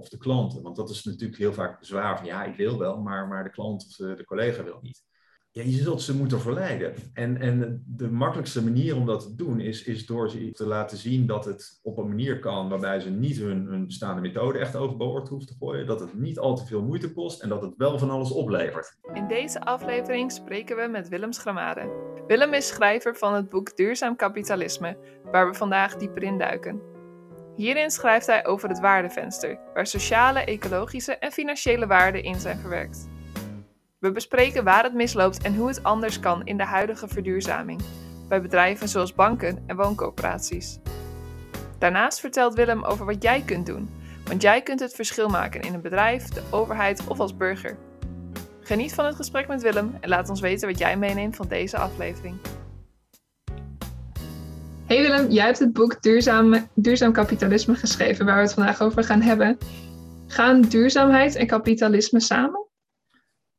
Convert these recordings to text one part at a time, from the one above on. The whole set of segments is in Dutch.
of de klanten. Want dat is natuurlijk heel vaak bezwaar van ja, ik wil wel, maar, maar de klant of de, collega wil niet ja, je zult ze moeten verleiden. En, en de makkelijkste manier om dat te doen is, is door ze te laten zien dat het op een manier kan waarbij ze niet hun, hun bestaande methode echt overboord hoeven te gooien, dat het niet al te veel moeite kost en dat het wel van alles oplevert. In deze aflevering spreken we met Willem Schramade. Willem is schrijver van het boek Duurzaam Kapitalisme, waar we vandaag dieper in duiken. Hierin schrijft hij over het waardevenster, waar sociale, ecologische en financiële waarden in zijn verwerkt. We bespreken waar het misloopt en hoe het anders kan in de huidige verduurzaming, bij bedrijven zoals banken en wooncoöperaties. Daarnaast vertelt Willem over wat jij kunt doen, want jij kunt het verschil maken in een bedrijf, de overheid of als burger. Geniet van het gesprek met Willem en laat ons weten wat jij meeneemt van deze aflevering. Hey Willem, jij hebt het boek Duurzaam, Duurzaam Kapitalisme geschreven, waar we het vandaag over gaan hebben. Gaan duurzaamheid en kapitalisme samen?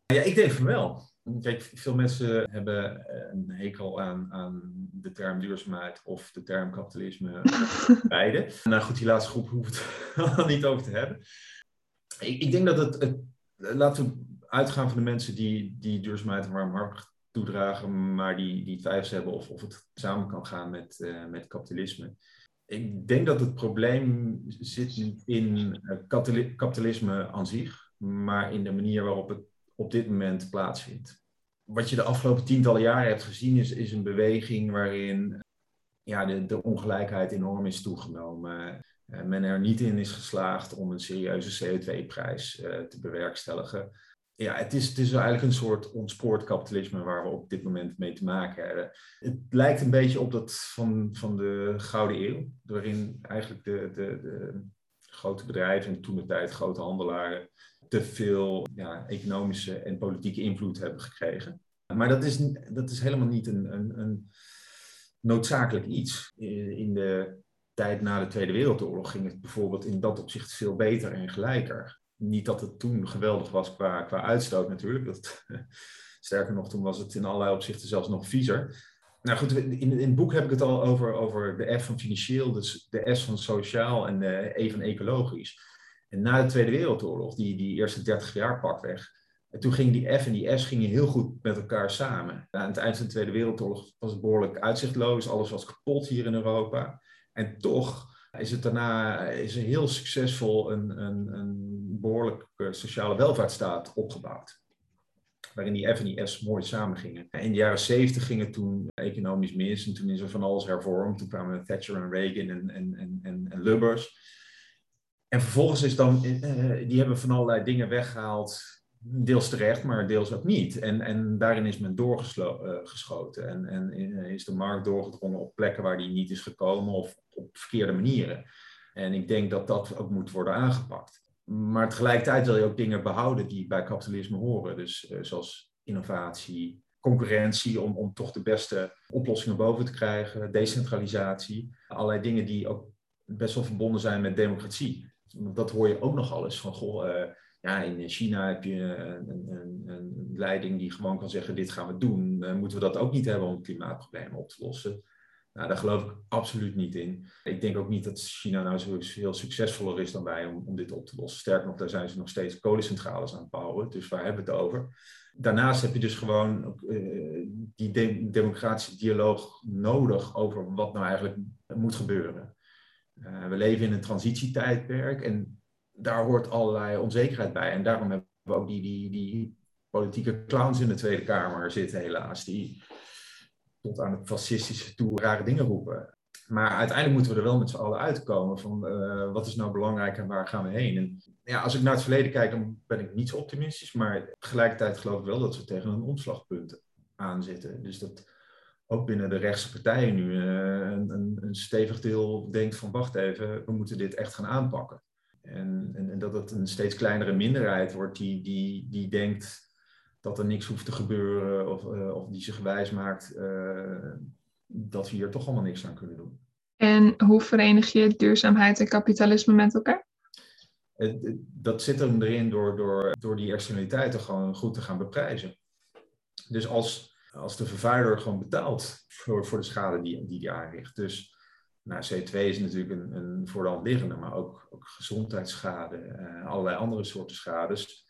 Ja, ik denk van wel. Kijk, veel mensen hebben een hekel aan, aan de term duurzaamheid of de term kapitalisme, beide. Nou goed, die laatste groep hoeft het niet over te hebben. Ik, ik denk dat het, het, laten we uitgaan van de mensen die, die duurzaamheid warm hart toedragen, maar die, die twijfels hebben of, of het samen kan gaan met, uh, met kapitalisme. Ik denk dat het probleem zit niet in uh, kapitalisme aan zich, maar in de manier waarop het op dit moment plaatsvindt. Wat je de afgelopen tientallen jaren hebt gezien is, is een beweging waarin ja, de, de ongelijkheid enorm is toegenomen. Uh, men er niet in is geslaagd om een serieuze CO2-prijs uh, eh, te bewerkstelligen. Ja, het is, is eigenlijk een soort ontspoord kapitalisme waar we op dit moment mee te maken hebben. Het lijkt een beetje op dat van, van de Gouden Eeuw, waarin eigenlijk de, de, de grote bedrijven en toen de tijd grote handelaren te veel ja, economische en politieke invloed hebben gekregen. Maar dat is, dat is helemaal niet een, een, een noodzakelijk iets. In de tijd na de Tweede Wereldoorlog ging het bijvoorbeeld in dat opzicht veel beter en gelijker. Niet dat het toen geweldig was qua, qua uitstoot natuurlijk. Dat, sterker nog, toen was het in allerlei opzichten zelfs nog viezer. Nou goed, in, in het boek heb ik het al over, over de F van financieel, dus de S van sociaal en de E van ecologisch. En na de Tweede Wereldoorlog, die, die eerste 30 jaar pakweg, en toen gingen die F en die S gingen heel goed met elkaar samen. Aan het eind van de Tweede Wereldoorlog was het behoorlijk uitzichtloos, alles was kapot hier in Europa. En toch is het daarna is er heel succesvol een, een, een behoorlijk sociale welvaartsstaat opgebouwd. Waarin die F en die S mooi samen gingen. In de jaren 70 ging het toen economisch mis en toen is er van alles hervormd. Toen kwamen Thatcher en Reagan en, en, en, en Lubbers. En vervolgens is dan, uh, die hebben van allerlei dingen weggehaald, deels terecht, maar deels ook niet. En, en daarin is men doorgeschoten. Eh, en, en is de markt doorgedrongen op plekken waar die niet is gekomen of op verkeerde manieren. En ik denk dat dat ook moet worden aangepakt. Maar tegelijkertijd wil je ook dingen behouden die bij kapitalisme horen. Dus uh, zoals innovatie, concurrentie om, om toch de beste oplossingen boven te krijgen, decentralisatie. Allerlei dingen die ook best wel verbonden zijn met democratie dat hoor je ook nog eens van, goh, uh, ja, in China heb je een, een, een, leiding die gewoon kan zeggen, dit gaan we doen. Uh, moeten we dat ook niet hebben om klimaatproblemen op te lossen? Nou, daar geloof ik absoluut niet in. Ik denk ook niet dat China nou zo heel succesvoller is dan wij om, om dit op te lossen. Sterker nog, daar zijn ze nog steeds kolencentrales aan het bouwen. Dus waar hebben we het over? Daarnaast heb je dus gewoon uh, die de democratische dialoog nodig over wat nou eigenlijk moet gebeuren. Uh, we leven in een transitietijdperk en daar hoort allerlei onzekerheid bij. En daarom hebben we ook die, die, die politieke clowns in de Tweede Kamer zitten, helaas, die tot aan het fascistische toe rare dingen roepen. Maar uiteindelijk moeten we er wel met z'n allen uitkomen van uh, wat is nou belangrijk en waar gaan we heen. En ja, als ik naar het verleden kijk, dan ben ik niet zo optimistisch, maar tegelijkertijd geloof ik wel dat we tegen een omslagpunt aan zitten. Dus dat ook binnen de rechtse partijen nu uh, een, een, stevig deel denkt van wacht even, we moeten dit echt gaan aanpakken. En, en, en, dat het een steeds kleinere minderheid wordt die, die, die denkt dat er niks hoeft te gebeuren of, uh, of die zich wijs maakt uh, dat we hier toch allemaal niks aan kunnen doen. En hoe verenig je duurzaamheid en kapitalisme met elkaar? Dat zit hem erin door, door, door die externaliteiten gewoon goed te gaan beprijzen. Dus als als de vervuiler gewoon betaalt voor, voor de schade die, die die aanricht. Dus Nou, CO2 is natuurlijk een, een voor de hand liggende, maar ook, ook gezondheidsschade, uh, allerlei andere soorten schades.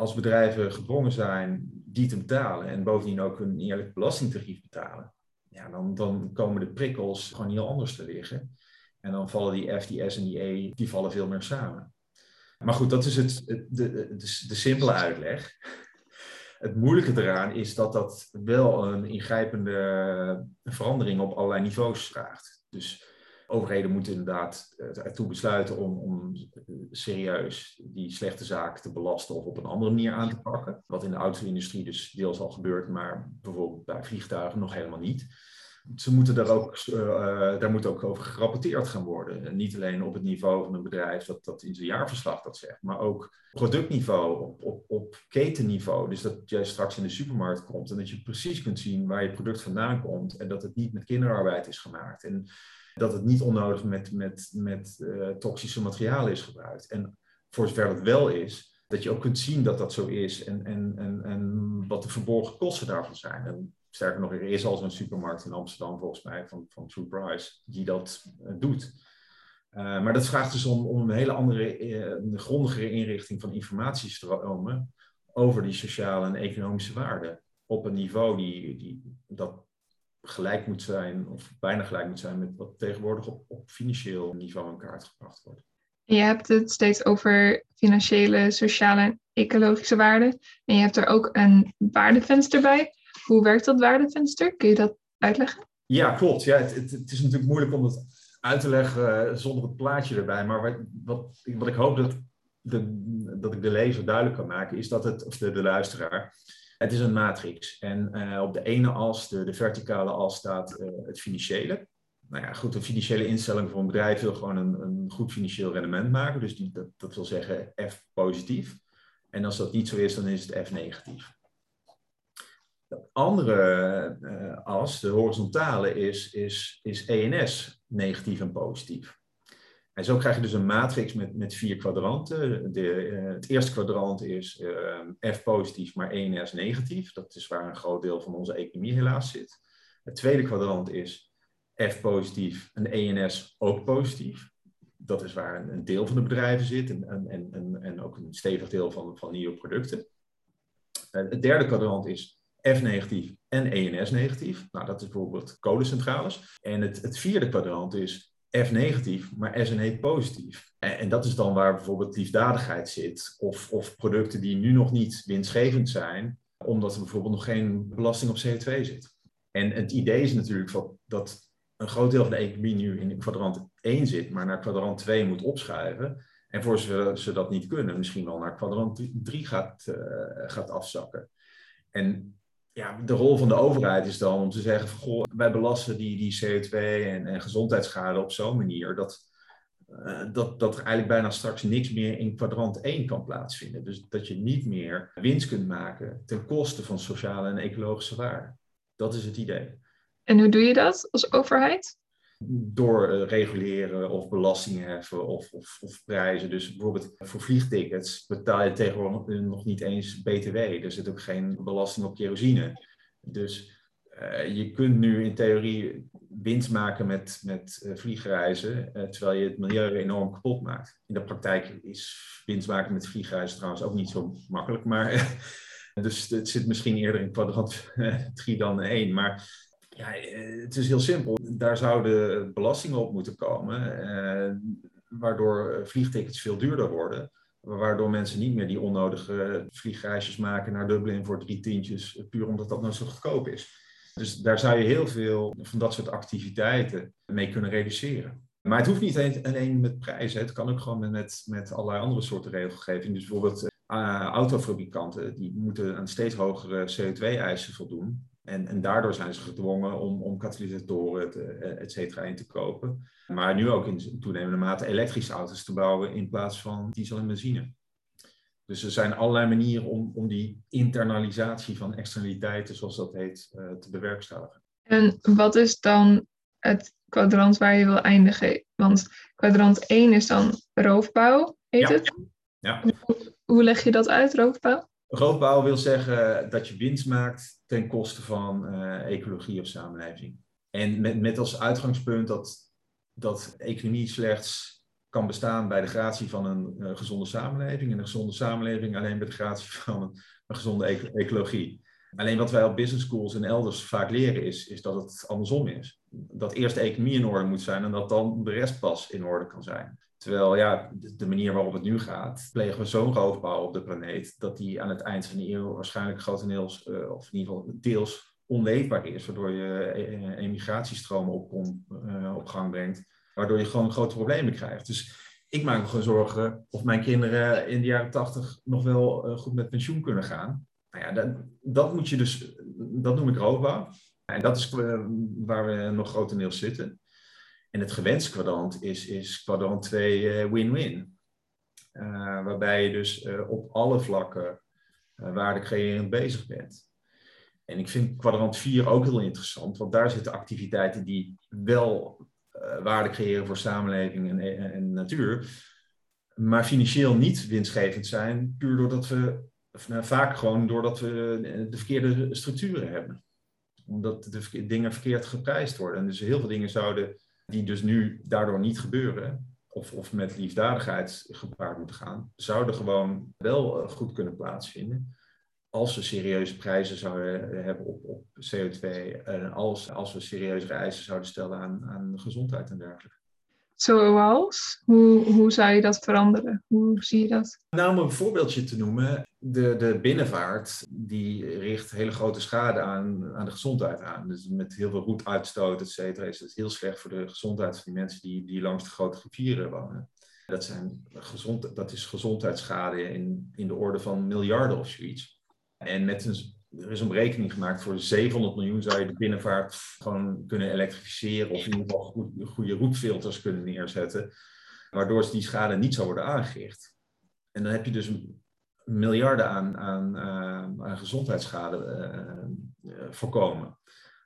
Als bedrijven gedwongen zijn die te betalen en bovendien ook een eerlijk belastingtarief betalen, ja, dan, dan komen de prikkels gewoon heel anders te liggen. En dan vallen die F, die S en die E, die vallen veel meer samen. Maar goed, dat is het, de, de, de, simpele uitleg. Het moeilijke eraan is dat dat wel een ingrijpende verandering op allerlei niveaus vraagt. Dus overheden moeten inderdaad ertoe besluiten om, om serieus die slechte zaken te belasten of op een andere manier aan te pakken. Wat in de auto-industrie dus deels al gebeurt, maar bijvoorbeeld bij vliegtuigen nog helemaal niet ze moeten daar ook, uh, daar moet ook over gerapporteerd gaan worden. En niet alleen op het niveau van een bedrijf dat, dat in zijn jaarverslag dat zegt, maar ook productniveau, op, op, op ketenniveau. Dus dat jij straks in de supermarkt komt en dat je precies kunt zien waar je product vandaan komt en dat het niet met kinderarbeid is gemaakt. En dat het niet onnodig met, met, met uh, toxische materialen is gebruikt. En voor zover dat wel is, dat je ook kunt zien dat dat zo is en, en, en, en wat de verborgen kosten daarvan zijn. En sterker nog, er is al zo'n supermarkt in Amsterdam, volgens mij, van, van True Price, die dat uh, doet. Uh, maar dat vraagt dus om, om een hele andere, grondigere inrichting van informatiestromen over die sociale en economische waarden. Op een niveau die, die, dat gelijk moet zijn, of bijna gelijk moet zijn met wat tegenwoordig op, op financieel niveau in kaart gebracht wordt. Je hebt het steeds over financiële, sociale en ecologische waarden. En je hebt er ook een waardevenster bij. Hoe werkt dat waardevenster? Kun je dat uitleggen? Ja, klopt. Ja, het, het, het is natuurlijk moeilijk om het uit te leggen eh, zonder het plaatje erbij. Maar wat, wat, wat ik hoop dat, de, dat ik de lezer duidelijk kan maken, is dat het, of de, de luisteraar, het is een matrix. En uh, op de ene as, de, de verticale as, staat uh, het financiële. Nou ja, goed, een financiële instelling voor een bedrijf wil gewoon een, een goed financieel rendement maken. Dus die, dat, wil zeggen F positief. En als dat niet zo is, dan is het F negatief. De andere uh, as, de horizontale, is, is, is ENS, negatief en positief. En zo krijg je dus een matrix met, met vier kwadranten. De, uh, het eerste kwadrant is uh, F positief, maar ENS negatief. Dat is waar een groot deel van onze economie helaas zit. Het tweede kwadrant is F positief en ENS ook positief. Dat is waar een, een deel van de bedrijven zit en, en, en, en ook een stevig deel van, van nieuwe producten. het derde kwadrant is F negatief en ENS negatief. Nou, dat is bijvoorbeeld kolencentrales. En het, het vierde kwadrant is F negatief, maar SNE positief. En, en, dat is dan waar bijvoorbeeld liefdadigheid zit, of, of producten die nu nog niet winstgevend zijn, omdat er bijvoorbeeld nog geen belasting op CO2 zit. En het idee is natuurlijk dat, dat een groot deel van de economie nu in kwadrant 1 zit, maar naar kwadrant 2 moet opschuiven. En voor ze, ze dat niet kunnen, misschien wel naar kwadrant 3 gaat, uh, gaat afzakken. En ja, de rol van de overheid is dan om te zeggen: van, goh, wij belasten die, die CO2 en, en gezondheidsschade op zo'n manier dat, uh, dat, dat er eigenlijk bijna straks niks meer in kwadrant 1 kan plaatsvinden. Dus dat je niet meer winst kunt maken ten koste van sociale en ecologische waarden. Dat is het idee. En hoe doe je dat als overheid? Door reguleren of belastingen heffen of, of, of, prijzen. Dus bijvoorbeeld voor vliegtickets betaal je tegenwoordig nog niet eens BTW. Er zit ook geen belasting op kerosine. Dus uh, je kunt nu in theorie winst maken met, met uh, vliegreizen, terwijl je het milieu enorm kapot maakt. In de praktijk is winst maken met vliegreizen trouwens ook niet zo makkelijk, maar dus het zit misschien eerder in kwadrant 3 dan 1. Maar ja, eh, het is heel simpel. Daar zouden belastingen op moeten komen, eh, waardoor vliegtickets veel duurder worden. Waardoor mensen niet meer die onnodige vliegreisjes maken naar Dublin voor drie tientjes, puur omdat dat nou zo goedkoop is. Dus daar zou je heel veel van dat soort activiteiten mee kunnen reduceren. Maar het hoeft niet alleen met prijzen. Het kan ook gewoon met, met allerlei andere soorten regelgeving. Dus bijvoorbeeld uh, autofabrikanten die moeten aan steeds hogere CO2-eisen voldoen. En, en daardoor zijn ze gedwongen om, om katalysatoren, eh, et cetera, in te kopen. Maar nu ook in toenemende mate elektrische auto's te bouwen in plaats van diesel en benzine. Dus er zijn allerlei manieren om, om die internalisatie van externaliteiten, zoals dat heet, uh, te bewerkstelligen. En wat is dan het kwadrant waar je wil eindigen? Want kwadrant 1 is dan roofbouw, heet ja. het? Ja. Hoe, hoe leg je dat uit, roofbouw? Roofbouw wil zeggen dat je winst maakt ten koste van uh, ecologie of samenleving. En met, met als uitgangspunt dat dat economie slechts kan bestaan bij de gratie van een gezonde samenleving. En een gezonde samenleving alleen bij de gratie van een, een gezonde ecologie. Alleen wat wij op business schools en elders vaak leren is, is dat het andersom is. Dat eerst de economie in orde moet zijn en dat dan de rest pas in orde kan zijn. Terwijl ja, de manier waarop het nu gaat, plegen we zo'n roofbouw op de planeet, dat die aan het eind van de eeuw waarschijnlijk grotendeels, uh, of in ieder geval deels, onleefbaar is. Waardoor je uh, emigratiestromen op, uh, op gang brengt, waardoor je gewoon grote problemen krijgt. Dus ik maak me gewoon zorgen of mijn kinderen in de jaren tachtig nog wel goed met pensioen kunnen gaan. Nou ja, dat, dat moet je dus, dat noem ik roofbouw. En dat is waar we nog grotendeels zitten. En het gewenst kwadrant is, is kwadrant 2 uh, win-win. Uh, waarbij je dus uh, op alle vlakken waardecreërend bezig bent. En ik vind kwadrant 4 ook heel interessant, want daar zitten activiteiten die wel waarde creëren voor samenleving en, en, natuur, maar financieel niet winstgevend zijn, puur doordat we, nou, vaak gewoon doordat we de verkeerde structuren hebben. Omdat de dingen verkeerd geprijsd worden. En dus heel veel dingen zouden die dus nu daardoor niet gebeuren, of, of met liefdadigheid gepaard moeten gaan, zouden gewoon wel eh, goed kunnen plaatsvinden. Als we serieuze prijzen zouden hebben op, op CO2 en als, als we serieuze eisen zouden stellen aan, aan gezondheid en dergelijke. Zoals? Hoe, hoe zou je dat veranderen? Hoe zie je dat? Nou, om een voorbeeldje te noemen. De, de binnenvaart die richt hele grote schade aan, aan de gezondheid aan. Dus met heel veel roetuitstoot, et cetera, is het heel slecht voor de gezondheid van die mensen die, die langs de grote rivieren wonen. Dat, zijn gezond, dat is gezondheidsschade in, in de orde van miljarden of zoiets. En met een er is een berekening gemaakt voor 700 miljoen zou je de binnenvaart gewoon kunnen elektrificeren of in ieder geval goed, goede roetfilters kunnen neerzetten, waardoor die schade niet zou worden aangericht. En dan heb je dus miljarden aan, aan, uh, aan gezondheidsschade uh, uh, voorkomen.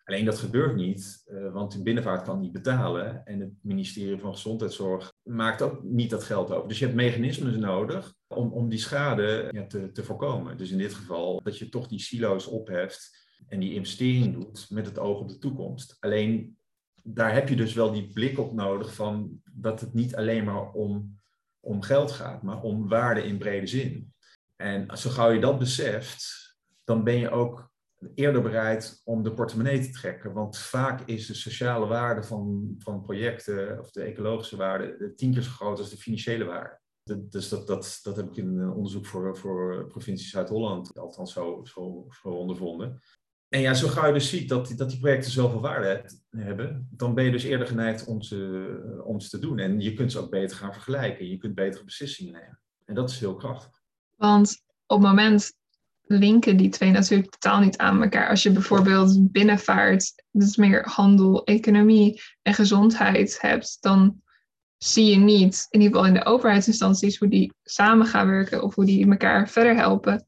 Alleen dat gebeurt niet, want de binnenvaart kan niet betalen en het ministerie van Gezondheidszorg maakt ook niet dat geld over. Dus je hebt mechanismes nodig om, om die schade ja, te, te voorkomen. Dus in dit geval dat je toch die silo's opheft en die investering doet met het oog op de toekomst. Alleen daar heb je dus wel die blik op nodig van dat het niet alleen maar om, om geld gaat, maar om waarde in brede zin. En zo gauw je dat beseft, dan ben je ook eerder bereid om de portemonnee te trekken. Want vaak is de sociale waarde van, van projecten, of de ecologische waarde, tien keer zo groot als de financiële waarde. Dus dat, dat, dat heb ik in een onderzoek voor, voor provincie Zuid-Holland althans zo, zo, zo ondervonden. En ja, zo gauw je dus ziet dat, dat die projecten zoveel waarde hebben, dan ben je dus eerder geneigd om ze, om ze te doen. En je kunt ze ook beter gaan vergelijken. Je kunt betere beslissingen nemen. En dat is heel krachtig. Want op het moment linken die twee natuurlijk totaal niet aan elkaar. Als je bijvoorbeeld binnenvaart, dus meer handel, economie en gezondheid hebt, dan zie je niet, in ieder geval in de overheidsinstanties, hoe die samen gaan werken of hoe die elkaar verder helpen.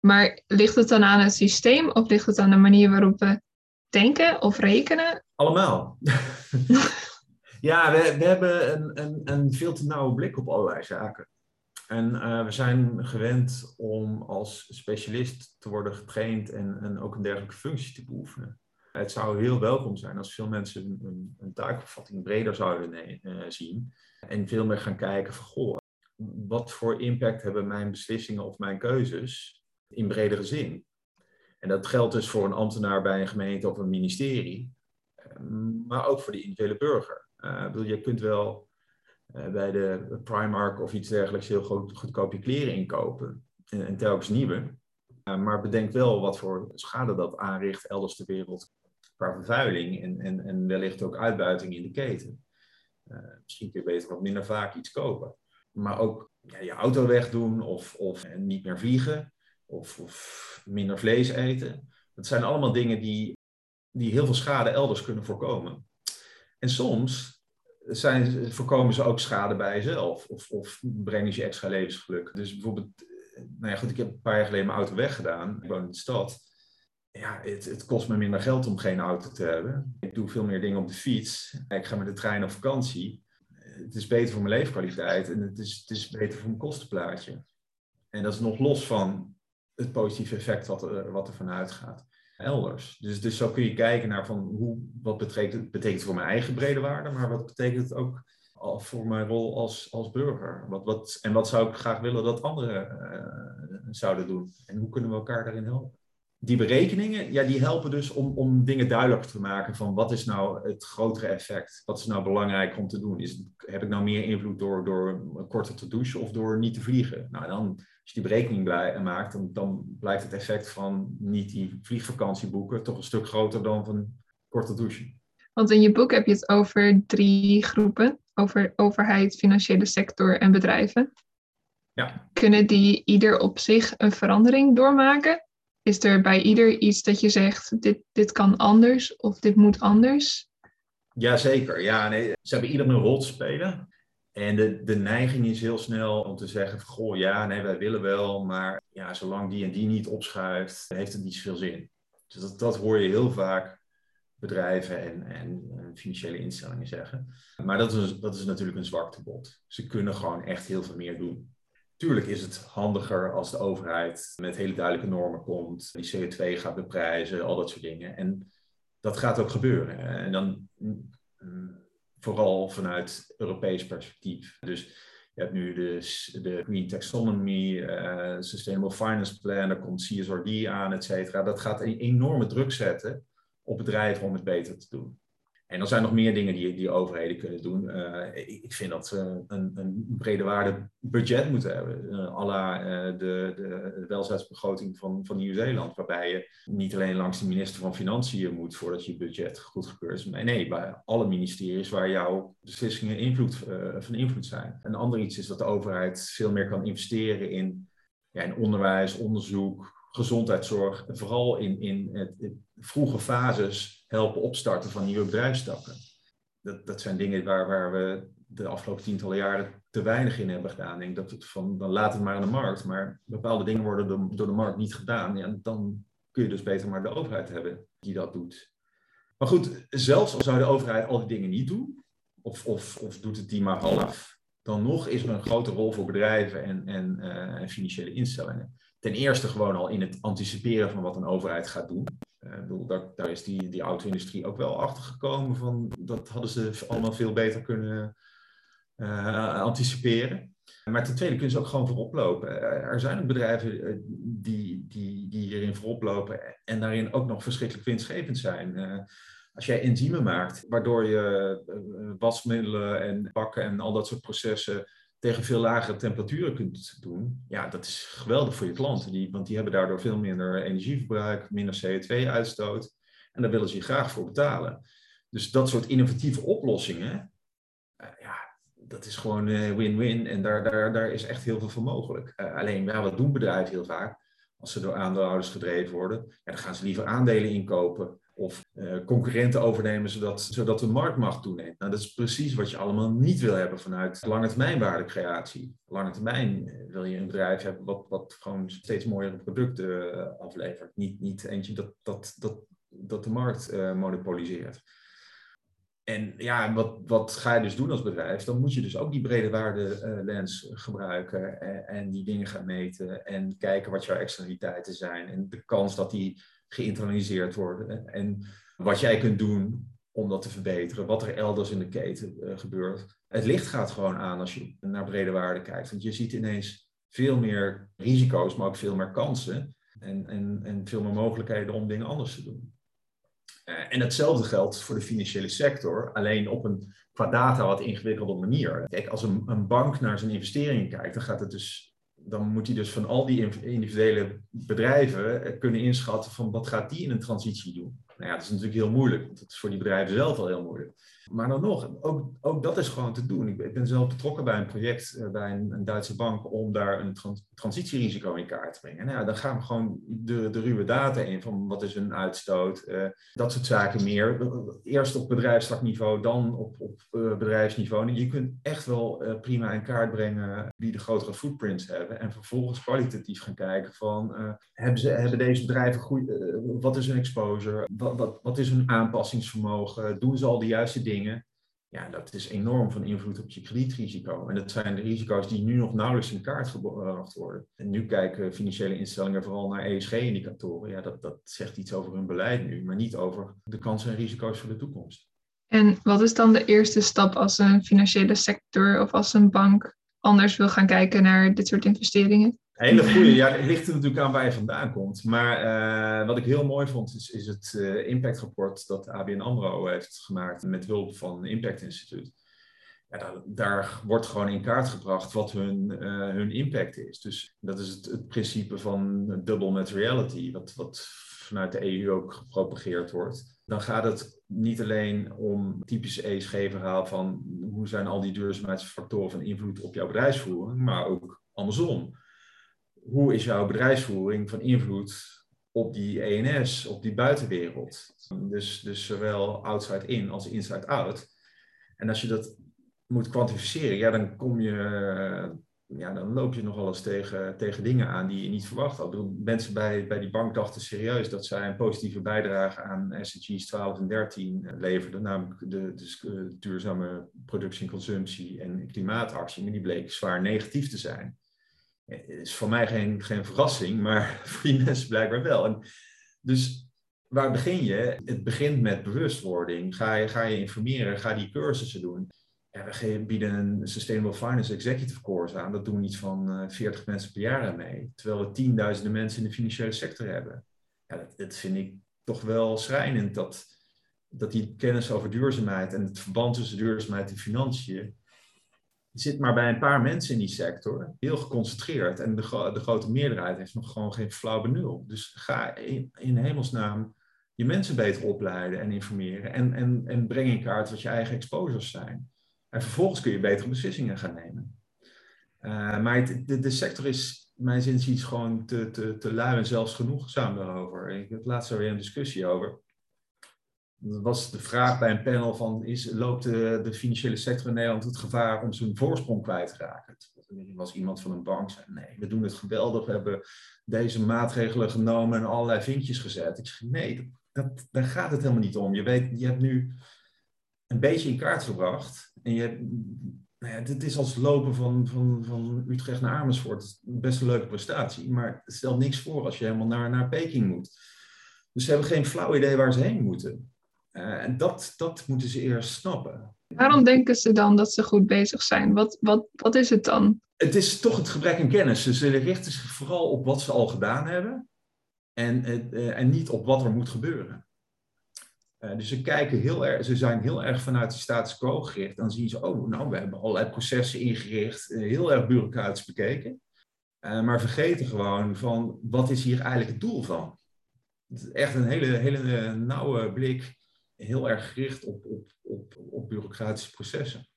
Maar ligt het dan aan het systeem of ligt het aan de manier waarop we denken of rekenen? Allemaal. ja, we, we hebben een, een, een veel te nauwe blik op allerlei zaken. En uh, we zijn gewend om als specialist te worden getraind en, en ook een dergelijke functie te beoefenen. Het zou heel welkom zijn als veel mensen een, een taakopvatting breder zouden uh, zien. En veel meer gaan kijken van, goh, wat voor impact hebben mijn beslissingen of mijn keuzes in bredere zin? En dat geldt dus voor een ambtenaar bij een gemeente of een ministerie, uh, maar ook voor de individuele burger. Uh, je kunt wel bij de Primark of iets dergelijks heel goed, goedkoop kleren inkopen en, en telkens nieuwe. maar bedenk wel wat voor schade dat aanricht elders ter wereld qua vervuiling en, en, en wellicht ook uitbuiting in de keten. Uh, misschien kun je beter wat minder vaak iets kopen. Maar ook ja, je auto wegdoen of, of niet meer vliegen of, of, minder vlees eten. Dat zijn allemaal dingen die, die heel veel schade elders kunnen voorkomen. En soms voorkomen ze ook schade bij jezelf of, of brengen ze extra levensgeluk. Dus bijvoorbeeld, eh, nou ja goed, ik heb een paar jaar geleden mijn auto weggedaan. Ik woon in de stad ja, het, het, kost me minder geld om geen auto te hebben. Ik doe veel meer dingen op de fiets. Ik ga met de trein op vakantie. Het is beter voor mijn leefkwaliteit en het is, het is beter voor mijn kostenplaatje. En dat is nog los van het positieve effect wat wat er vanuit gaat. Elders. Dus, dus zo kun je kijken naar van hoe, wat betekent, betekent voor mijn eigen brede waarde, maar wat betekent het ook voor mijn rol als, als burger? Wat, wat, en wat zou ik graag willen dat anderen uh, zouden doen? En hoe kunnen we elkaar daarin helpen? Die berekeningen, ja, die helpen dus om, om dingen duidelijker te maken van wat is nou het grotere effect? Wat is nou belangrijk om te doen? Is, heb ik nou meer invloed door, door korter te douchen of door niet te vliegen? Nou, dan, als je die berekening blij, maakt, dan, dan blijkt het effect van niet die vliegvakantie boeken toch een stuk groter dan van korter douchen. Want in je boek heb je het over drie groepen over overheid, financiële sector en bedrijven. Ja. Kunnen die ieder op zich een verandering doormaken? Is er bij ieder iets dat je zegt, dit, dit kan anders of dit moet anders? Jazeker, ja, nee, ze hebben ieder een rol te spelen. En de, de neiging is heel snel om te zeggen goh, ja, nee, wij willen wel, maar ja, zolang die en die niet opschuift, heeft het niet zoveel zin. Dus dat, dat hoor je heel vaak bedrijven en, en, financiële instellingen zeggen. Maar dat is, dat is natuurlijk een zwaktebod. Ze kunnen gewoon echt heel veel meer doen. Tuurlijk is het handiger als de overheid met hele duidelijke normen komt, die CO2 gaat beprijzen, al dat soort dingen. En dat gaat ook gebeuren. En dan mm, vooral vanuit Europees perspectief. Dus je hebt nu de, de Green Taxonomy, uh, Sustainable Finance Plan, er komt CSRD aan, et cetera. Dat gaat een enorme druk zetten op bedrijven om het beter te doen. En er zijn nog meer dingen die, die overheden kunnen doen. Uh, ik, vind dat ze een, een brede waarde budget moeten hebben. Uh, la uh, de, de welzijnsbegroting van, van Nieuw-Zeeland. Waarbij je niet alleen langs de minister van Financiën moet voordat je budget goedgekeurd is. Maar nee, bij alle ministeries waar jouw beslissingen invloed, van invloed zijn. Een ander iets is dat de overheid veel meer kan investeren in, ja, in onderwijs, onderzoek, gezondheidszorg. Vooral in, in het vroege fases helpen opstarten van nieuwe bedrijfstakken. Dat, dat zijn dingen waar, waar we de afgelopen tientallen jaren te weinig in hebben gedaan. Ik denk dat het van, dan laat het maar aan de markt. Maar bepaalde dingen worden door, de markt niet gedaan. Ja, dan kun je dus beter maar de overheid hebben die dat doet. Maar goed, zelfs al zou de overheid al die dingen niet doen, of, of, of doet het die maar half, dan nog is er een grote rol voor bedrijven en, en, uh, en financiële instellingen. Ten eerste gewoon al in het anticiperen van wat een overheid gaat doen. Uh, bedoel, daar, is die, die auto-industrie ook wel achter gekomen van dat hadden ze allemaal veel beter kunnen uh, anticiperen. Maar ten tweede kunnen ze ook gewoon voorop lopen. Eh, er zijn ook bedrijven die, die, die hierin voorop lopen en daarin ook nog verschrikkelijk winstgevend zijn. als jij enzymen maakt, waardoor je wasmiddelen en bakken en al dat soort processen tegen veel lagere temperaturen kunt doen, ja, dat is geweldig voor je klanten. Die, want die hebben daardoor veel minder energieverbruik, minder CO2-uitstoot. En daar willen ze je graag voor betalen. Dus dat soort innovatieve oplossingen, uh, ja, dat is gewoon eh, win-win. en daar, daar, daar is echt heel veel voor mogelijk. Uh, alleen, ja, wat doen bedrijven heel vaak? Als ze door aandeelhouders gedreven worden, ja, dan gaan ze liever aandelen inkopen of uh, concurrenten overnemen zodat, zodat de marktmacht toeneemt. Nou, dat is precies wat je allemaal niet wil hebben vanuit lange termijn waardecreatie. Lange termijn eh, wil je een bedrijf hebben wat, wat gewoon steeds mooiere producten uh, aflevert. Niet, niet eentje dat, dat, dat, dat de markt monopoliseert. En ja, wat, wat ga je dus doen als bedrijf? Dan moet je dus ook die brede waarde lens gebruiken en, en die dingen gaan meten en kijken wat jouw externaliteiten zijn en de kans dat die geïnternaliseerd worden. En wat jij kunt doen om dat te verbeteren, wat er elders in de keten uh, gebeurt. Het licht gaat gewoon aan als je naar brede waarde kijkt. Want je ziet ineens veel meer risico's, maar ook veel meer kansen. En, en, en veel meer mogelijkheden om dingen anders te doen. Uh, en hetzelfde geldt voor de financiële sector, alleen op een qua data wat ingewikkelde manier. Kijk, als een, een bank naar zijn investeringen kijkt, dan gaat het dus dan moet hij dus van al die individuele bedrijven eh, kunnen inschatten van wat gaat die in een transitie doen. Nou ja, dat is natuurlijk heel moeilijk, want dat is voor die bedrijven zelf al heel moeilijk. Maar dan nog, ook, ook dat is gewoon te doen. Ik, ben zelf betrokken bij een project uh, bij een, Duitse bank om daar een trans transitierisico in kaart te brengen. Nou dan gaan we gewoon de, de ruwe data in van wat is een uitstoot, uh, dat soort zaken meer. Eerst op bedrijfstakniveau, dan op, op uh, bedrijfsniveau. En je kunt echt wel prima in kaart brengen wie de grotere footprints hebben. En vervolgens kwalitatief gaan kijken van hebben, ze, hebben deze bedrijven goed, wat is hun exposure, wat, wat, wat is hun aanpassingsvermogen, doen ze al de juiste dingen ja, dat is enorm van invloed op je kredietrisico. En dat zijn de risico's die nu nog nauwelijks in kaart gebracht worden. En nu kijken financiële instellingen vooral naar ESG-indicatoren. Ja, dat, dat zegt iets over hun beleid nu, maar niet over de kansen en risico's voor de toekomst. En wat is dan de eerste stap als een financiële sector of als een bank anders wil gaan kijken naar dit soort investeringen? Hele goede. Ja, het ligt er natuurlijk aan waar je vandaan komt. Maar uh, wat ik heel mooi vond, is, is het uh, impactrapport dat ABN AMRO heeft gemaakt met hulp van Impact Instituut. Daar, daar, wordt gewoon in kaart gebracht wat hun, uh, hun impact is. Dus dat is het, het principe van double materiality, wat, wat vanuit de EU ook gepropageerd wordt. Dan gaat het niet alleen om typische ESG-verhaal van hoe zijn al die duurzaamheidsfactoren van invloed op jouw bedrijfsvoering, maar ook andersom hoe is jouw bedrijfsvoering van invloed op die ENS, op die buitenwereld? Dus, dus zowel outside in als inside out. En als je dat moet kwantificeren, ja, dan kom je, ja, dan loop je nogal eens tegen, tegen dingen aan die je niet verwacht had. Bedoel, mensen bij, bij die bank dachten serieus dat zij een positieve bijdrage aan SDG's 12 en 13 leverden, namelijk de, de duurzame productie en consumptie en klimaatactie, maar die bleken zwaar negatief te zijn is voor mij geen, geen verrassing, maar voor die mensen blijkbaar wel. En dus waar begin je? Het begint met bewustwording. Ga je, ga je informeren, ga die cursussen doen. Ja, we bieden een Sustainable Finance Executive Course aan. Dat doen iets van uh, eh, 40 mensen per jaar mee. Terwijl we tienduizenden mensen in de financiële sector hebben. Ja, dat, dat vind ik toch wel schrijnend. Dat, dat die kennis over duurzaamheid en het verband tussen duurzaamheid en financiën zit maar bij een paar mensen in die sector, heel geconcentreerd. En de, de grote meerderheid heeft nog gewoon geen flauw benul. Dus ga in, in hemelsnaam je mensen beter opleiden en informeren. En, en, en breng in kaart wat je eigen exposures zijn. En vervolgens kun je betere beslissingen gaan nemen. Uh, maar de, de sector is, mijn zin, gewoon te, te, te lui en zelfs genoegzaam daarover. Ik had laatst weer een discussie over. Was de vraag bij een panel van, is, loopt de, de financiële sector in Nederland het gevaar om zijn voorsprong kwijt te raken? Er was iemand van een bank zei, nee, we doen het geweldig, we hebben deze maatregelen genomen en allerlei vinkjes gezet. Ik zeg, nee, dat, daar gaat het helemaal niet om. Je weet, je hebt nu een beetje in kaart gebracht en je nou ja, dit is als lopen van, van, van Utrecht naar Amersfoort. Best een leuke prestatie, maar het stelt niks voor als je helemaal naar, naar Peking moet. Dus ze hebben geen flauw idee waar ze heen moeten. Uh, en dat, dat moeten ze eerst snappen. Waarom denken ze dan dat ze goed bezig zijn? Wat, wat, wat is het dan? Het is toch het gebrek aan kennis. Dus ze richten zich vooral op wat ze al gedaan hebben en, uh, en niet op wat er moet gebeuren. Uh, dus ze, kijken heel erg, ze zijn heel erg vanuit de status quo gericht. Dan zien ze, oh, nou, we hebben allerlei processen ingericht, heel erg bureaucratisch bekeken. maar vergeten gewoon van, wat is hier eigenlijk het doel van? Het is echt een hele, hele nauwe blik heel erg gericht op, op, op, op bureaucratische processen.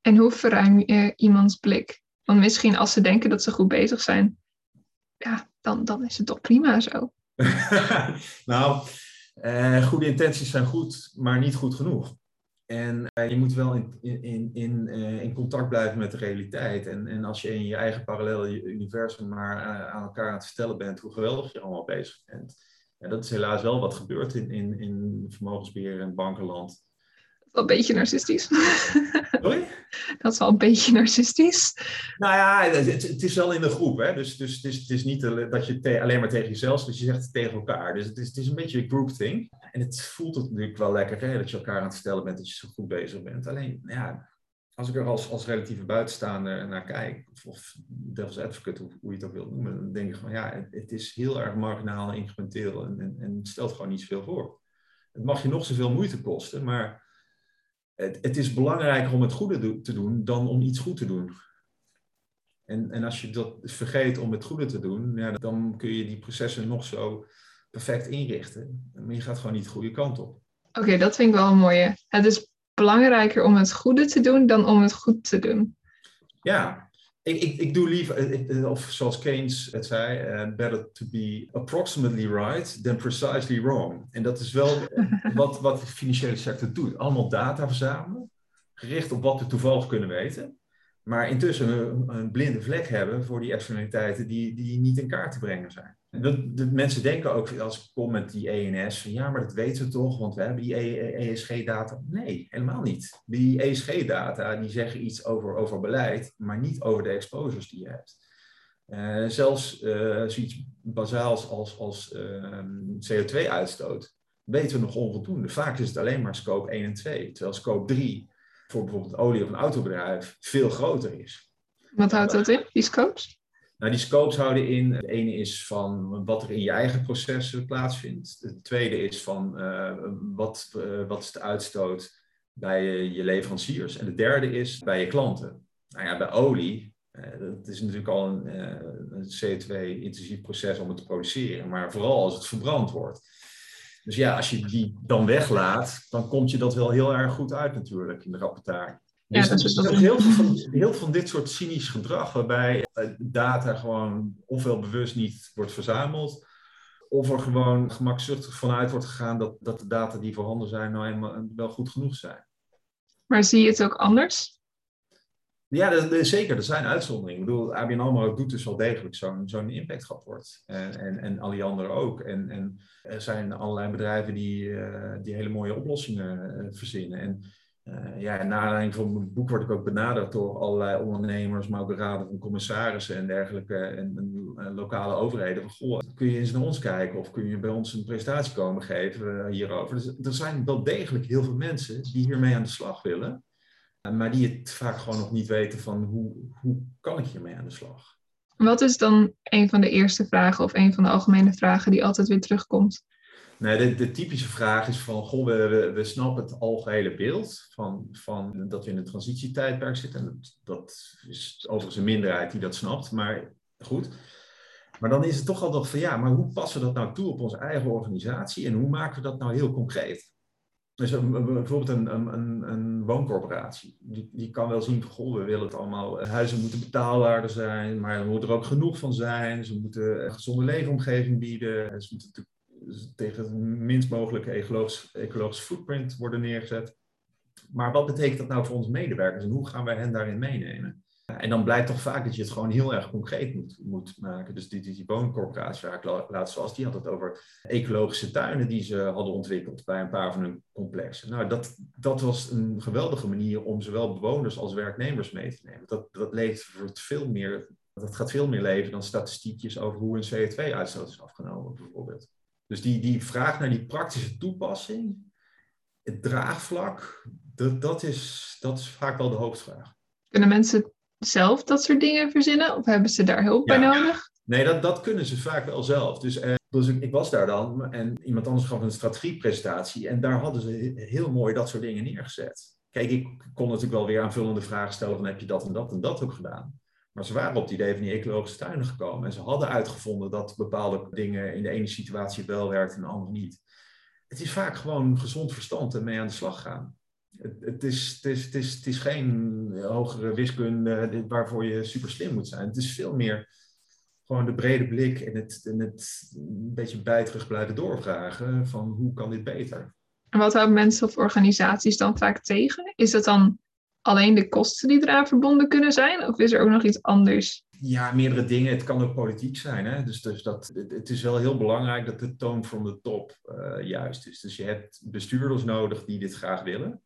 En hoe verruim je iemands blik? Want misschien als ze denken dat ze goed bezig zijn, ja, dan, dan is het toch prima zo. nou, eh, goede intenties zijn goed, maar niet goed genoeg. En eh, je moet wel in, in, in, uh, in contact blijven met de realiteit. En, en als je in je eigen parallele universum maar uh, aan elkaar aan het vertellen bent hoe geweldig je allemaal bezig bent, ja, dat is helaas wel wat gebeurt in, in, in vermogensbeheer en bankenland. Dat is wel een beetje narcistisch. Sorry? Dat is wel een beetje narcistisch. Nou ja, het, het is wel in de groep. Hè? Dus, dus het, is, het is niet dat je alleen maar tegen jezelf, dus je zegt het tegen elkaar. Dus het is, het is een beetje een groupthink. En het voelt natuurlijk wel lekker hè, dat je elkaar aan het vertellen bent dat je zo goed bezig bent. Alleen, ja, als ik er als, als relatieve buitenstaander naar kijk, of, of devil's advocate, hoe, hoe, je het ook wilt noemen, dan denk ik van ja, het, is heel erg marginaal en incrementeel en, en, stelt gewoon niet zoveel voor. Het mag je nog zoveel moeite kosten, maar het, het is belangrijker om het goede te doen dan om iets goed te doen. En, en als je dat vergeet om het goede te doen, ja, dan kun je die processen nog zo perfect inrichten. Maar je gaat gewoon niet de goede kant op. Oké, dat vind ik wel een mooie. Het is belangrijker om het goede te doen dan om het goed te doen. Ja, ik, ik, ik doe liever, of zoals Keynes het zei, uh, better to be approximately right than precisely wrong. En dat is wel wat, wat de financiële sector doet. Allemaal data verzamelen, gericht op wat we toevallig kunnen weten. maar intussen een, een, blinde vlek hebben voor die externaliteiten die, die niet in kaart te brengen zijn. De, de mensen denken ook, als ik kom met die ENS, van ja, maar dat weten we toch, want we hebben die ESG-data. E nee, helemaal niet. Die ESG-data die zeggen iets over, over beleid, maar niet over de exposures die je hebt. Uh, zelfs uh, zoiets bazaals als, als ehm, CO2-uitstoot weten we nog onvoldoende. Vaak is het alleen maar scope 1 en 2, terwijl scope 3 voor bijvoorbeeld olie- of een autobedrijf veel groter is. Wat houdt dat in, die scopes? Nou, die scopes houden in, de ene is van wat er in je eigen processen plaatsvindt. De tweede is van uh, wat, uh, wat is de uitstoot bij je leveranciers. En de derde is bij je klanten. Nou ja, bij olie, dat is natuurlijk al een, een CO2-intensief proces om het te produceren. Maar vooral als het verbrand wordt. Dus ja, als je die dan weglaat, dan komt je dat wel heel erg goed uit natuurlijk in de rapportage. Ja, dus is heel, veel van, heel veel van dit soort cynisch gedrag, waarbij eh, data gewoon ofwel bewust niet wordt verzameld, of er gewoon gemakzuchtig vanuit wordt gegaan dat, dat de data die voorhanden zijn nou eenmaal wel goed genoeg zijn. Maar zie je het ook anders? Ja, dat, zeker. Er zijn uitzonderingen. Ik bedoel, ABN AMRO doet dus wel degelijk zo'n zo'n impactrapport. En, en, en al die anderen ook. En, en er zijn allerlei bedrijven die, uh, die hele mooie oplossingen uh, verzinnen. En uh, ja, na aanleiding van mijn boek word ik ook benaderd door allerlei ondernemers, maar ook raden van commissarissen en dergelijke en, en lokale overheden. Van, goh, kun je eens naar ons kijken of kun je bij ons een presentatie komen geven hierover? Dus er zijn wel degelijk heel veel mensen die hiermee aan de slag willen. Maar die het vaak gewoon nog niet weten van hoe, hoe kan ik hiermee aan de slag. Wat is dan een van de eerste vragen of een van de algemene vragen die altijd weer terugkomt? Nee, de, typische vraag is van, goh, we, we, snappen het algehele beeld van, van dat we in een transitietijdperk zitten. En dat, dat is overigens een minderheid die dat snapt, maar goed. Maar dan is het toch altijd van, ja, maar hoe passen we dat nou toe op onze eigen organisatie en hoe maken we dat nou heel concreet? Dus bijvoorbeeld een, een, een, wooncorporatie, die, die kan wel zien goh, we willen het allemaal, eh, huizen moeten betaalbaarder zijn, maar er moet er ook genoeg van zijn. Ze moeten een gezonde leefomgeving bieden. Ze moeten tegen het minst mogelijke ecologische, ecologische footprint worden neergezet. Maar wat betekent dat nou voor onze medewerkers en hoe gaan wij hen daarin meenemen? En dan blijkt toch vaak dat je het gewoon heel erg concreet moet, moet maken. Dus die, die, die wooncorporatie waar ik laatst was, die had het over ecologische tuinen die ze hadden ontwikkeld bij een paar van hun complexen. Nou, dat, dat was een geweldige manier om zowel bewoners als werknemers mee te nemen. Dat, dat levert veel meer, dat gaat veel meer leven dan statistiekjes over hoe een CO2-uitstoot is afgenomen, bijvoorbeeld. Dus die, die vraag naar die praktische toepassing, het draagvlak, dat, dat, is, dat is vaak wel de hoofdvraag. Kunnen mensen zelf dat soort dingen verzinnen? Of hebben ze daar hulp bij nodig? Nee, dat, dat kunnen ze vaak wel zelf. Dus, eh, dus ik, ik, was daar dan en iemand anders gaf een strategiepresentatie. En daar hadden ze heel mooi dat soort dingen neergezet. Kijk, ik kon natuurlijk wel weer aanvullende vragen stellen van heb je dat en dat en dat ook gedaan? Maar ze waren op het idee van die ecologische tuinen gekomen. En ze hadden uitgevonden dat bepaalde dingen in de ene situatie wel werkten en de andere niet. Het is vaak gewoon gezond verstand en mee aan de slag gaan. Het, het, is, het, is, het, is, geen hogere wiskunde waarvoor je super slim moet zijn. Het is veel meer gewoon de brede blik en het, het een beetje bij terug blijven doorvragen van hoe kan dit beter. En wat houden mensen of organisaties dan vaak tegen? Is dat dan alleen de kosten die eraan verbonden kunnen zijn? Of is er ook nog iets anders? Ja, meerdere dingen. Het kan ook politiek zijn. Hè? Dus, dus dat, het is wel heel belangrijk dat de toon van de top uh, juist is. Dus je hebt bestuurders nodig die dit graag willen.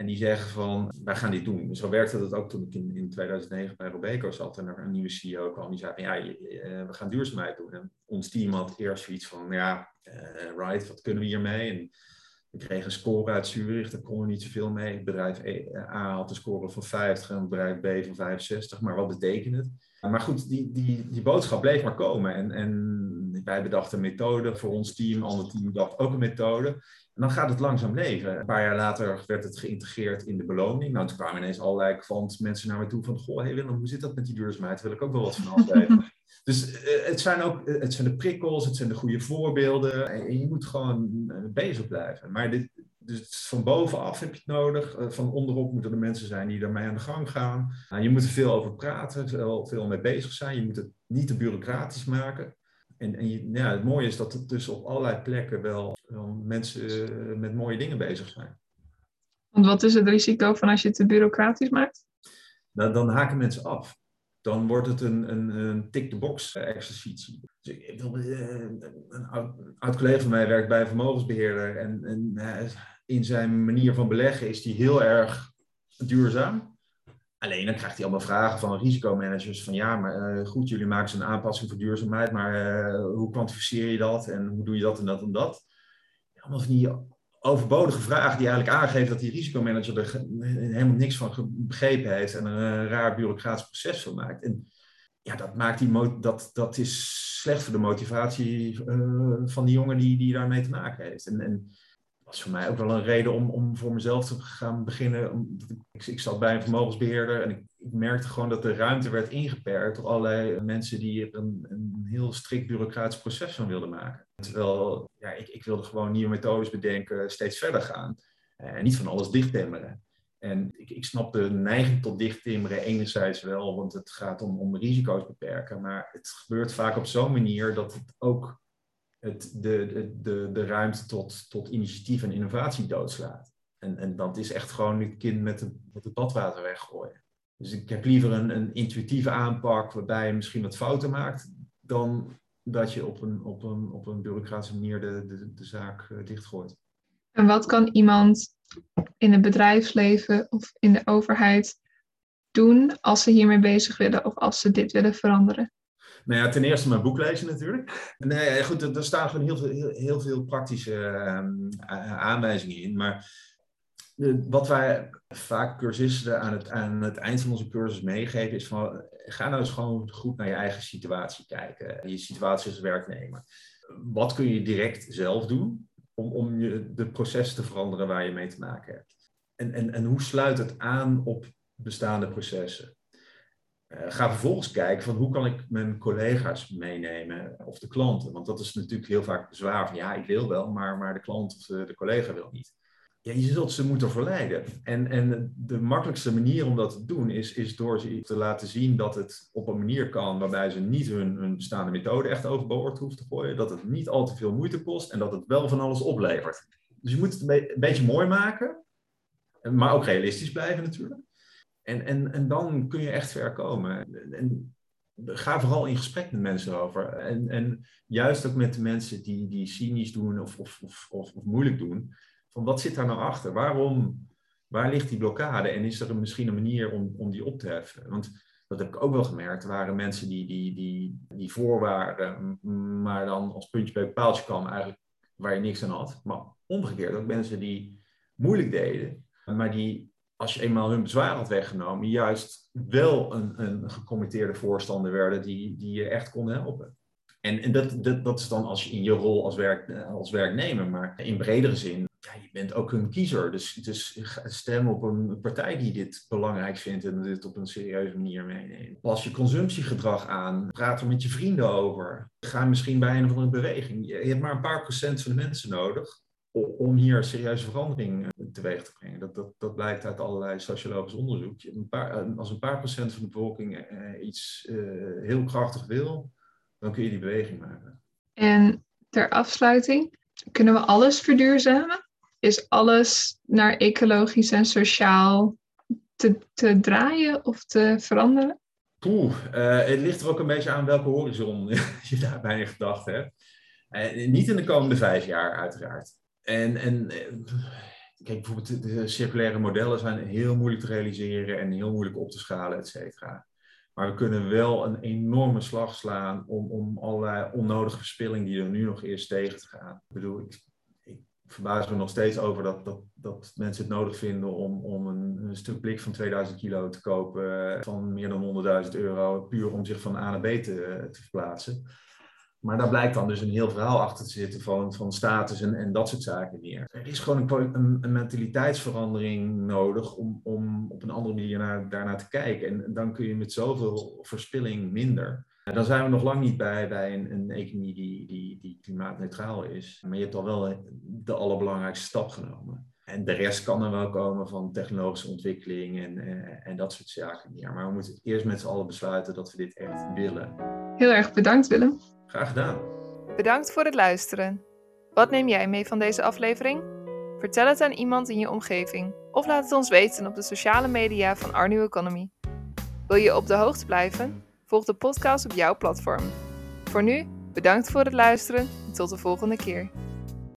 En die zeggen van, wij gaan dit doen. Zo werkte dat ook toen ik in, in 2009 bij Robeco zat en er een nieuwe CEO kwam. Die zei van, ja, eh, we gaan duurzaamheid doen. En ons team had eerst zoiets van, ja, uh, right, wat kunnen we hiermee? En we kregen een score uit Zurich, daar konden we niet zoveel mee. Bedrijf e, A had een score van 50 en bedrijf B van 65. Maar wat betekent het? Maar goed, die, die, die boodschap bleef maar komen. En, en wij bedachten een methode voor ons team, ander team dacht ook een methode. En dan gaat het langzaam leven. Een paar jaar later werd het geïntegreerd in de beloning. Nou, toen kwamen ineens allerlei kwant mensen naar me toe van... Goh, hey Willem, hoe zit dat met die duurzaamheid? Daar wil ik ook wel wat van afweten. Dus uh, het zijn ook het zijn de prikkels, het zijn de goede voorbeelden. En je moet gewoon uh, bezig blijven. Maar dit, dus van bovenaf heb je het nodig. Van onderop moeten er mensen zijn die ermee aan de gang gaan. Nou, je moet er veel over praten, veel, veel mee bezig zijn. Je moet het niet te bureaucratisch maken. En, en je, ja, het mooie is dat er dus op allerlei plekken wel, wel mensen met mooie dingen bezig zijn. Want wat is het risico van als je het te bureaucratisch maakt? dan, dan haken mensen af. Dan wordt het een, een, een tick-the-box exercitie. Dus ik, een oud, collega van mij werkt bij een vermogensbeheerder. En, en in zijn manier van beleggen is die heel erg duurzaam. Alleen dan krijgt hij allemaal vragen van risicomanagers van ja, maar goed, jullie maken een aanpassing voor duurzaamheid, maar hoe kwantificeer je dat en hoe doe je dat en dat en dat? Allemaal van overbodige vragen die eigenlijk aangeven dat die risicomanager er helemaal niks van begrepen heeft en een raar bureaucratisch proces van maakt. En ja, dat, maakt die dat, dat is slecht voor de motivatie uh, van die jongen die, die daarmee te maken heeft. En, en was voor mij ook wel een reden om, om voor mezelf te gaan beginnen. Ik, ik zat bij een vermogensbeheerder en ik, ik, merkte gewoon dat de ruimte werd ingeperkt door allerlei mensen die er een, een heel strikt bureaucratisch proces van wilden maken. Terwijl ja, ik, ik wilde gewoon nieuwe methodes bedenken, steeds verder gaan. En niet van alles dichttimmeren. En ik, ik snap de neiging tot dichttimmeren enerzijds wel, want het gaat om, om risico's beperken. Maar het gebeurt vaak op zo'n manier dat het ook het, de, de, de, ruimte tot, tot initiatief en innovatie doodslaat. En, en dat is echt gewoon het kind met, met het badwater weggooien. Dus ik heb liever een, een intuïtieve aanpak waarbij je misschien wat fouten maakt, dan dat je op een, op een, op een bureaucratische manier de, de, de zaak uh, dichtgooit. En wat kan iemand in het bedrijfsleven of in de overheid doen als ze hiermee bezig willen of als ze dit willen veranderen? Nou ja, ten eerste mijn boek lezen natuurlijk. Nee, goed, er, staan gewoon heel veel, heel, veel praktische uh, aanwijzingen in. Maar wat wij vaak cursisten aan het, aan het eind van onze cursus meegeven, is van ga nou eens gewoon goed naar je eigen situatie kijken. Je situatie als werknemer. Wat kun je direct zelf doen om, om je, de processen te veranderen waar je mee te maken hebt? En, en, en hoe sluit het aan op bestaande processen? Uh, ga vervolgens kijken van hoe kan ik mijn collega's meenemen of de klanten. Want dat is natuurlijk heel vaak bezwaar van ja, ik wil wel, maar, maar de klant of de collega wil niet. Ja, je zult ze moeten verleiden. En, en de makkelijkste manier om dat te doen is, is door ze te laten zien dat het op een manier kan waarbij ze niet hun, hun bestaande methode echt overboord hoeven te gooien. Dat het niet al te veel moeite kost en dat het wel van alles oplevert. Dus je moet het een beetje mooi maken, maar ook realistisch blijven natuurlijk. En, en, en dan kun je echt ver komen. En ga vooral in gesprek met mensen over. En, en juist ook met de mensen die, die cynisch doen of, of, of, of, moeilijk doen. Van wat zit daar nou achter? Waarom, waar ligt die blokkade? En is er misschien een manier om, om die op te heffen? Want dat heb ik ook wel gemerkt. Er waren mensen die, die, die, die voor waren, maar dan als puntje bij paaltje kwam, eigenlijk waar je niks aan had. Maar omgekeerd ook mensen die moeilijk deden, maar die als je eenmaal hun bezwaar had weggenomen, juist wel een, een gecommitteerde voorstander werden die, die je echt kon helpen. En, en dat, dat, dat is dan als je in je rol als, werk, als werknemer, maar in bredere zin, ja, je bent ook een kiezer. Dus, dus stem op een partij die dit belangrijk vindt en dit op een serieuze manier meeneemt. Pas je consumptiegedrag aan, praat er met je vrienden over. Ga misschien bij een of andere beweging. Je hebt maar een paar procent van de mensen nodig om hier serieuze verandering eh, teweeg te brengen. Dat, dat, dat blijkt uit allerlei sociologisch onderzoek. Een paar, eh, als een paar procent van de bevolking eh, iets heel krachtig wil, dan kun je die beweging maken. En ter afsluiting, kunnen we alles verduurzamen? Is alles naar ecologisch en sociaal te, te draaien of te veranderen? Poeh, het ligt er ook een beetje aan welke horizon je daarbij in gedachten hebt. niet in de komende vijf jaar, uiteraard. En, en eh, kijk, bijvoorbeeld de circulaire modellen zijn heel moeilijk te realiseren en heel moeilijk op te schalen, et cetera. Maar we kunnen wel een enorme slag slaan om, om allerlei onnodige verspilling die er nu nog is tegen te gaan. Ik bedoel, ik, ik verbaas me nog steeds over dat, dat, dat mensen het nodig vinden om, om een, een stuk blik van 2000 kilo te kopen van meer dan 100.000 euro, puur om zich van A naar B te, te verplaatsen. Maar daar blijkt dan dus een heel verhaal achter te zitten van, van status en, en dat soort zaken meer. Er is gewoon een, een, mentaliteitsverandering nodig om, om op een andere manier naar, daarnaar te kijken. En dan kun je met zoveel verspilling minder. Dan zijn we nog lang niet bij, bij een, een economie die, die, die klimaatneutraal is. Maar je hebt al wel de allerbelangrijkste stap genomen. En de rest kan er wel komen van technologische ontwikkeling en, en, en dat soort zaken meer. Maar we moeten eerst met z'n allen besluiten dat we dit echt willen. Heel erg bedankt Willem. Graag gedaan. Bedankt voor het luisteren. Wat neem jij mee van deze aflevering? Vertel het aan iemand in je omgeving of laat het ons weten op de sociale media van New Economy. Wil je op de hoogte blijven? Volg de podcast op jouw platform. Voor nu, bedankt voor het luisteren en tot de volgende keer.